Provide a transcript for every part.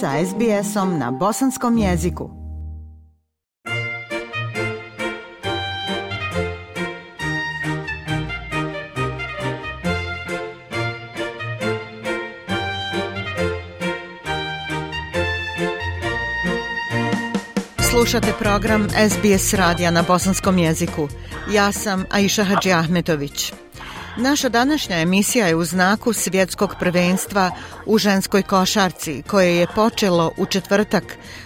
sa SBS-om na bosanskom jeziku. Slušate program SBS radija na bosanskom jeziku. Ja sam Aisha Hadži Ahmetović. Naša današnja emisija je u znaku svjetskog prvenstva u ženskoj košarci koje je počelo u četvrtak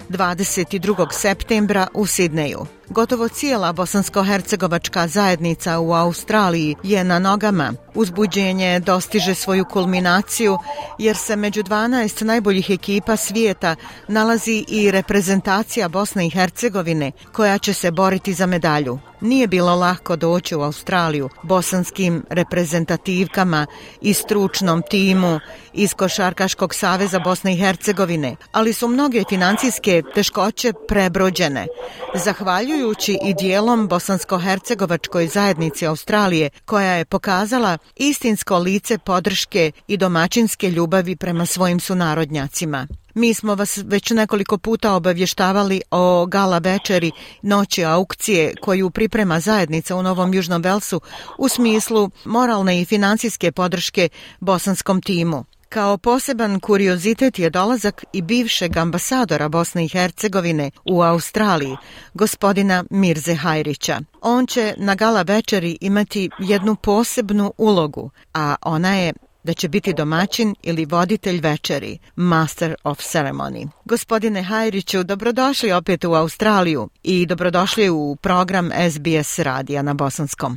22. septembra u Sidneju. Gotovo cijela bosansko-hercegovačka zajednica u Australiji je na nogama. Uzbuđenje dostiže svoju kulminaciju jer se među 12 najboljih ekipa svijeta nalazi i reprezentacija Bosne i Hercegovine koja će se boriti za medalju. Nije bilo lako doći u Australiju bosanskim reprezentativkama i stručnom timu iz Košarkaškog saveza Bosne i Hercegovine, ali su mnoge financijske teškoće prebrođene. Zahvaljujući i dijelom bosansko-hercegovačkoj zajednici Australije, koja je pokazala istinsko lice podrške i domaćinske ljubavi prema svojim sunarodnjacima. Mi smo vas već nekoliko puta obavještavali o gala večeri noći aukcije koju priprema zajednica u Novom Južnom Velsu u smislu moralne i financijske podrške bosanskom timu. Kao poseban kuriozitet je dolazak i bivšeg ambasadora Bosne i Hercegovine u Australiji, gospodina Mirze Hajrića. On će na gala večeri imati jednu posebnu ulogu, a ona je da će biti domaćin ili voditelj večeri, Master of Ceremony. Gospodine Hajriću, dobrodošli opet u Australiju i dobrodošli u program SBS radija na Bosanskom.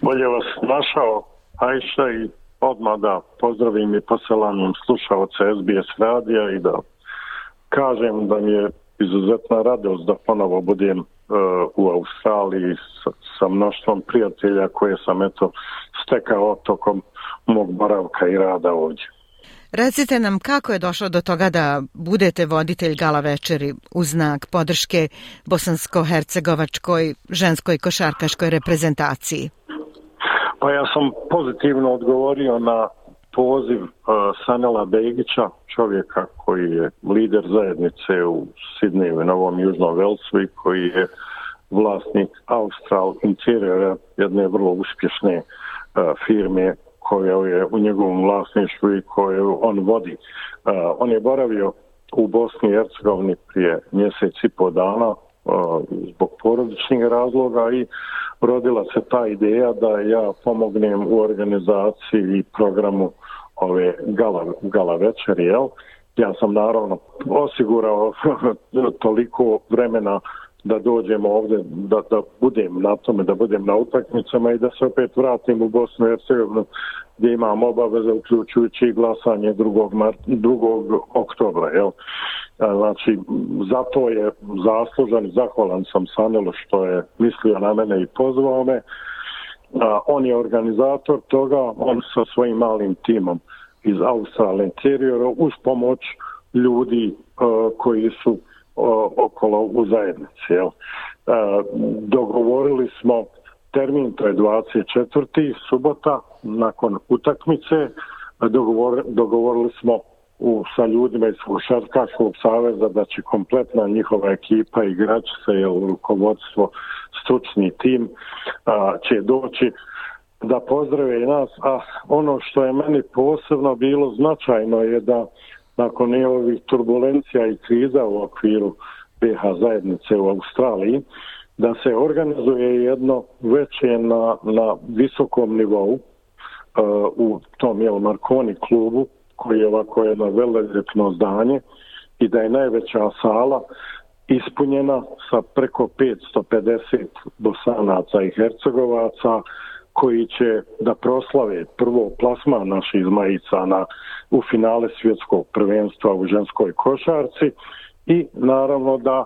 Bolje vas našao, Ajša, i odmah da pozdravim i poselam slušalce SBS radija i da kažem da mi je izuzetna radost da ponovo budem u Australiji sa, sa mnoštvom prijatelja koje sam eto stekao tokom mog boravka i rada ovdje. Recite nam kako je došlo do toga da budete voditelj gala večeri u znak podrške bosansko-hercegovačkoj ženskoj košarkaškoj reprezentaciji? Pa ja sam pozitivno odgovorio na poziv uh, Sanela Begića, čovjeka koji je lider zajednice u Sidneju i Novom Južnom Velsu i koji je vlasnik Austral Interiora, jedne vrlo uspješne uh, firme koja je u njegovom vlasništvu i koju on vodi. Uh, on je boravio u Bosni i Hercegovini prije mjesec i po dana uh, zbog porodičnih razloga i rodila se ta ideja da ja pomognem u organizaciji i programu ove gala, gala večeri, jel? Ja sam naravno osigurao toliko vremena da dođem ovdje, da, da budem na tome, da budem na utakmicama i da se opet vratim u Bosnu i Hercegovinu gdje imam obaveze uključujući glasanje 2. mart, 2. oktobra. Jel? Znači, zato je zaslužan i zahvalan sam Sanilo što je mislio na mene i pozvao me. On je organizator toga, on sa svojim malim timom iz Australije Interiora uz pomoć ljudi koji su okolo u zajednici. Jel? Dogovorili smo termin, to je 24. subota, nakon utakmice, dogovor, dogovorili smo u, sa ljudima iz Košarkaškog saveza da će kompletna njihova ekipa igračica i rukovodstvo, stručni tim a, će doći da pozdrave i nas. A ono što je meni posebno bilo značajno je da nakon ovih turbulencija i kriza u okviru BH zajednice u Australiji, da se organizuje jedno veće na, na visokom nivou uh, u tom jel, Marconi klubu koji je ovako jedno velično zdanje i da je najveća sala ispunjena sa preko 550 bosanaca i hercegovaca koji će da proslave prvo plasma naših zmajica na, u finale svjetskog prvenstva u ženskoj košarci i naravno da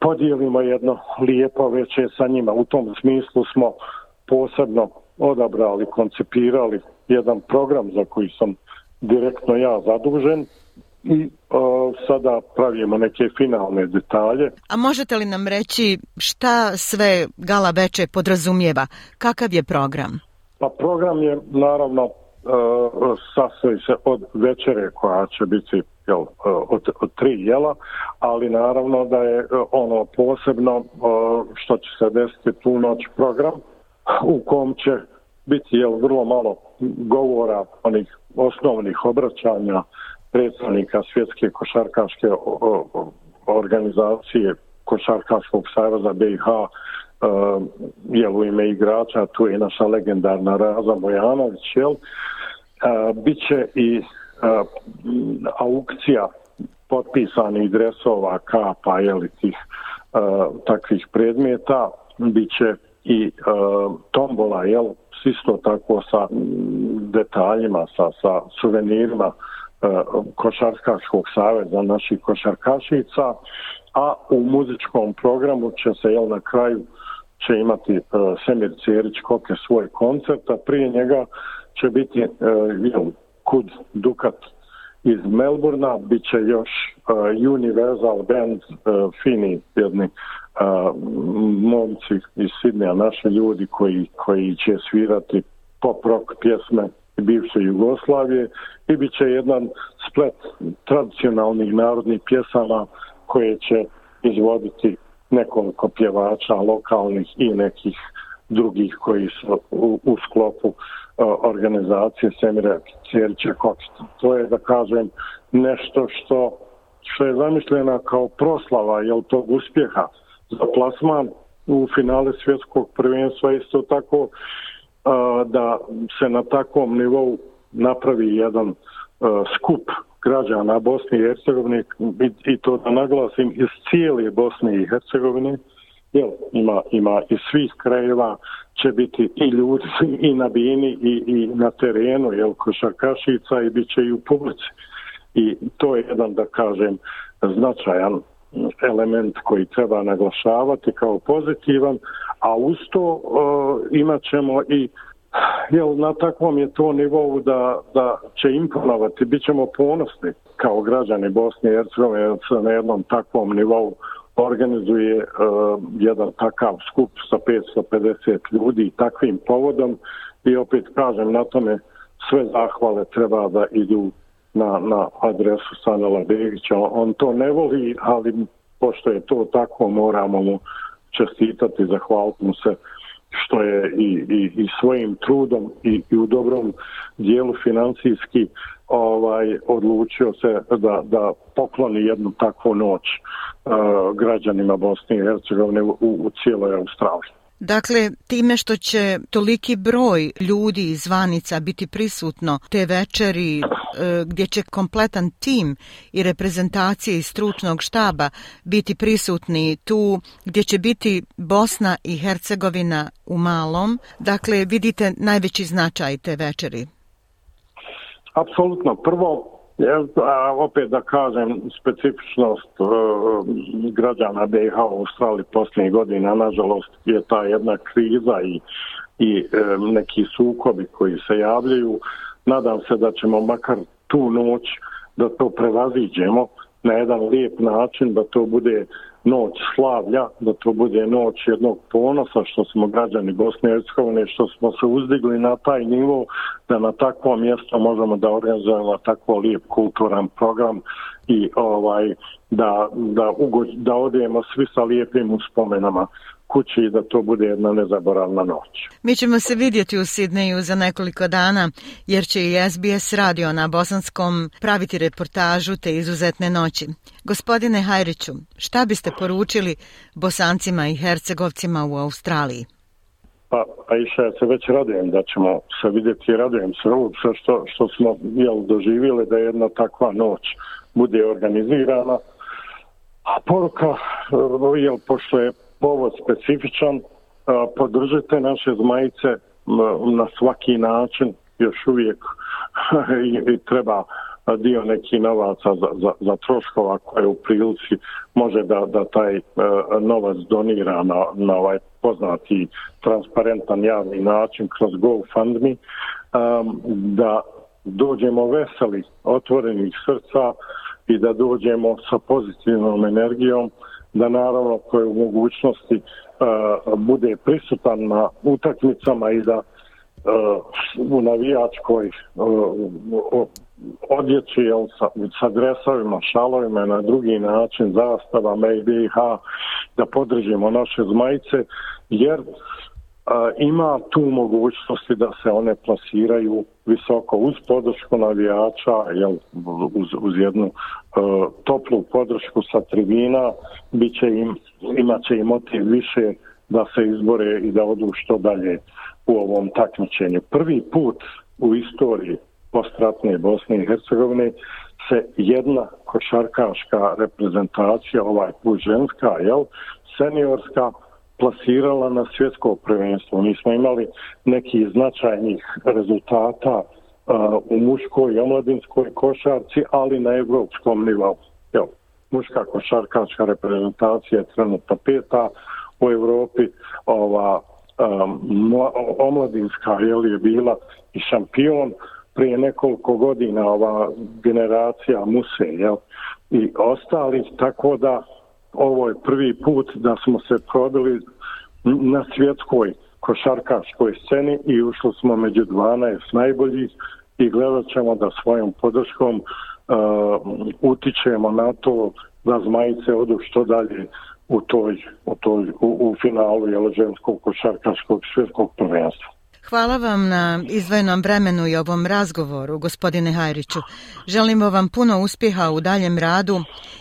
podijelimo jedno lijepo veće sa njima. U tom smislu smo posebno odabrali, koncipirali jedan program za koji sam direktno ja zadužen i o, sada pravimo neke finalne detalje. A možete li nam reći šta sve Gala Veče podrazumijeva? Kakav je program? Pa program je naravno uh, sastoji se od večere koja će biti jel, od, od tri jela, ali naravno da je ono posebno što će se desiti tu noć program u kom će biti jel, vrlo malo govora onih osnovnih obraćanja predstavnika svjetske košarkaške organizacije Košarkaškog savjeza BiH uh, e, jel, u ime igrača, tu je naša legendarna Raza Bojanović, jel, e, uh, biće i uh, aukcija potpisanih dresova, kapa, jel, tih uh, takvih predmeta, biće i uh, tombola, jel, isto tako sa detaljima, sa, sa suvenirima e, Košarkaškog saveza naših košarkašica, a u muzičkom programu će se, jel, na kraju će imati uh, Semir Cerić Koke svoj koncert, a prije njega će biti uh, jel, Kud Dukat iz Melburna, bit će još Universal Band uh, Fini, jedni uh, momci iz Sidneja, naši ljudi koji, koji će svirati pop rock pjesme bivše Jugoslavije i bit će jedan splet tradicionalnih narodnih pjesama koje će izvoditi nekoliko pjevača lokalnih i nekih drugih koji su u, u sklopu uh, organizacije Semira Cjerića Koksta. To je, da kažem, nešto što, što je zamišljena kao proslava jel, tog uspjeha za plasman u finale svjetskog prvenstva isto tako da se na takvom nivou napravi jedan skup građana Bosne i Hercegovine i to da naglasim iz cijele Bosne i Hercegovine jel, ima, ima iz svih krajeva će biti i ljudi i na bini i, i na terenu jel, košarkašica i bit će i u publici. I to je jedan da kažem značajan element koji treba naglašavati kao pozitivan a uz to e, imat ćemo i jel, na takvom je to nivou da, da će imponovati, bit ćemo ponosni kao građani Bosne i Hercegovine na jednom takvom nivou organizuje e, jedan takav skup sa 550 ljudi takvim povodom i opet kažem na tome sve zahvale treba da idu na, na adresu Sanela Begića. On to ne voli, ali pošto je to tako moramo mu čestitati, zahvaliti mu se što je i, i, i svojim trudom i, i u dobrom dijelu financijski ovaj odlučio se da, da pokloni jednu takvu noć uh, građanima Bosne i Hercegovine u, u cijeloj Australiji. Dakle, time što će toliki broj ljudi iz zvanica biti prisutno te večeri e, gdje će kompletan tim i reprezentacije iz stručnog štaba biti prisutni tu gdje će biti Bosna i Hercegovina u malom, dakle vidite najveći značaj te večeri. Apsolutno. Prvo, a opet da kažem specifičnost e, građana BiH u Australiji posljednjih godina, nažalost, je ta jedna kriza i, i e, neki sukobi koji se javljaju. Nadam se da ćemo makar tu noć da to prevaziđemo na jedan lijep način, da to bude noć slavlja, da to bude noć jednog ponosa što smo građani Bosne i Hercegovine, što smo se uzdigli na taj nivo da na takvo mjesto možemo da organizujemo tako lijep kulturan program i ovaj da, da, ugo, da odijemo svi sa lijepim uspomenama kući i da to bude jedna nezaboravna noć. Mi ćemo se vidjeti u Sidneju za nekoliko dana, jer će i SBS radio na Bosanskom praviti reportažu te izuzetne noći. Gospodine Hajriću, šta biste poručili Bosancima i Hercegovcima u Australiji? Pa, pa i ja se već radujem da ćemo se vidjeti radujem se uopšte što, što smo jel, doživjeli da jedna takva noć bude organizirana. A poruka, jel, pošto je povod specifičan, podržite naše zmajice na svaki način, još uvijek i treba dio neki novaca za, za, za troškova koje u prilici može da, da taj e, novac donira na, na ovaj poznati transparentan javni način kroz GoFundMe, e, da dođemo veseli, otvorenih srca i da dođemo sa pozitivnom energijom, da naravno koje u mogućnosti e, bude prisutan na utakmicama i da e, u navijačkoj e, odjeći jel, sa, sa dresovima, šalovima na drugi način, zastava, maybe, ha, da podržimo naše zmajice, jer a, ima tu mogućnosti da se one plasiraju visoko uz podršku navijača, jel, uz, uz jednu a, toplu podršku sa tribina, bit će im, imat će im motiv više da se izbore i da odu što dalje u ovom takmičenju. Prvi put u istoriji postratne Bosne i Hercegovine se jedna košarkaška reprezentacija, ovaj put ženska, jel, seniorska, plasirala na svjetsko prvenstvo. Mi smo imali neki značajnih rezultata uh, u muškoj i omladinskoj košarci, ali na evropskom nivou. Evo, muška košarkaška reprezentacija je trenutno peta u Evropi, ova um, omladinska je, je bila i šampion prije nekoliko godina ova generacija Muse jel, i ostali, tako da ovo je prvi put da smo se probili na svjetskoj košarkaškoj sceni i ušli smo među 12 najboljih i gledat ćemo da svojom podrškom uh, utičemo na to da zmajice odu što dalje u toj, u, toj, u, u finalu jeloženskog košarkaškog svjetskog prvenstva. Hvala vam na izvojenom vremenu i ovom razgovoru, gospodine Hajriću. Želimo vam puno uspjeha u daljem radu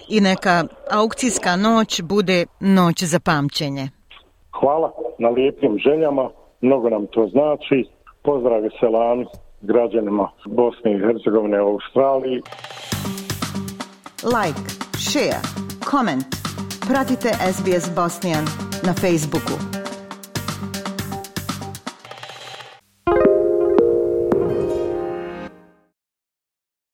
i neka aukcijska noć bude noć za pamćenje. Hvala na lijepim željama, mnogo nam to znači. Pozdrav Selani, građanima Bosne i Hercegovine u Australiji. Like, share, comment. Pratite SBS Bosnian na Facebooku.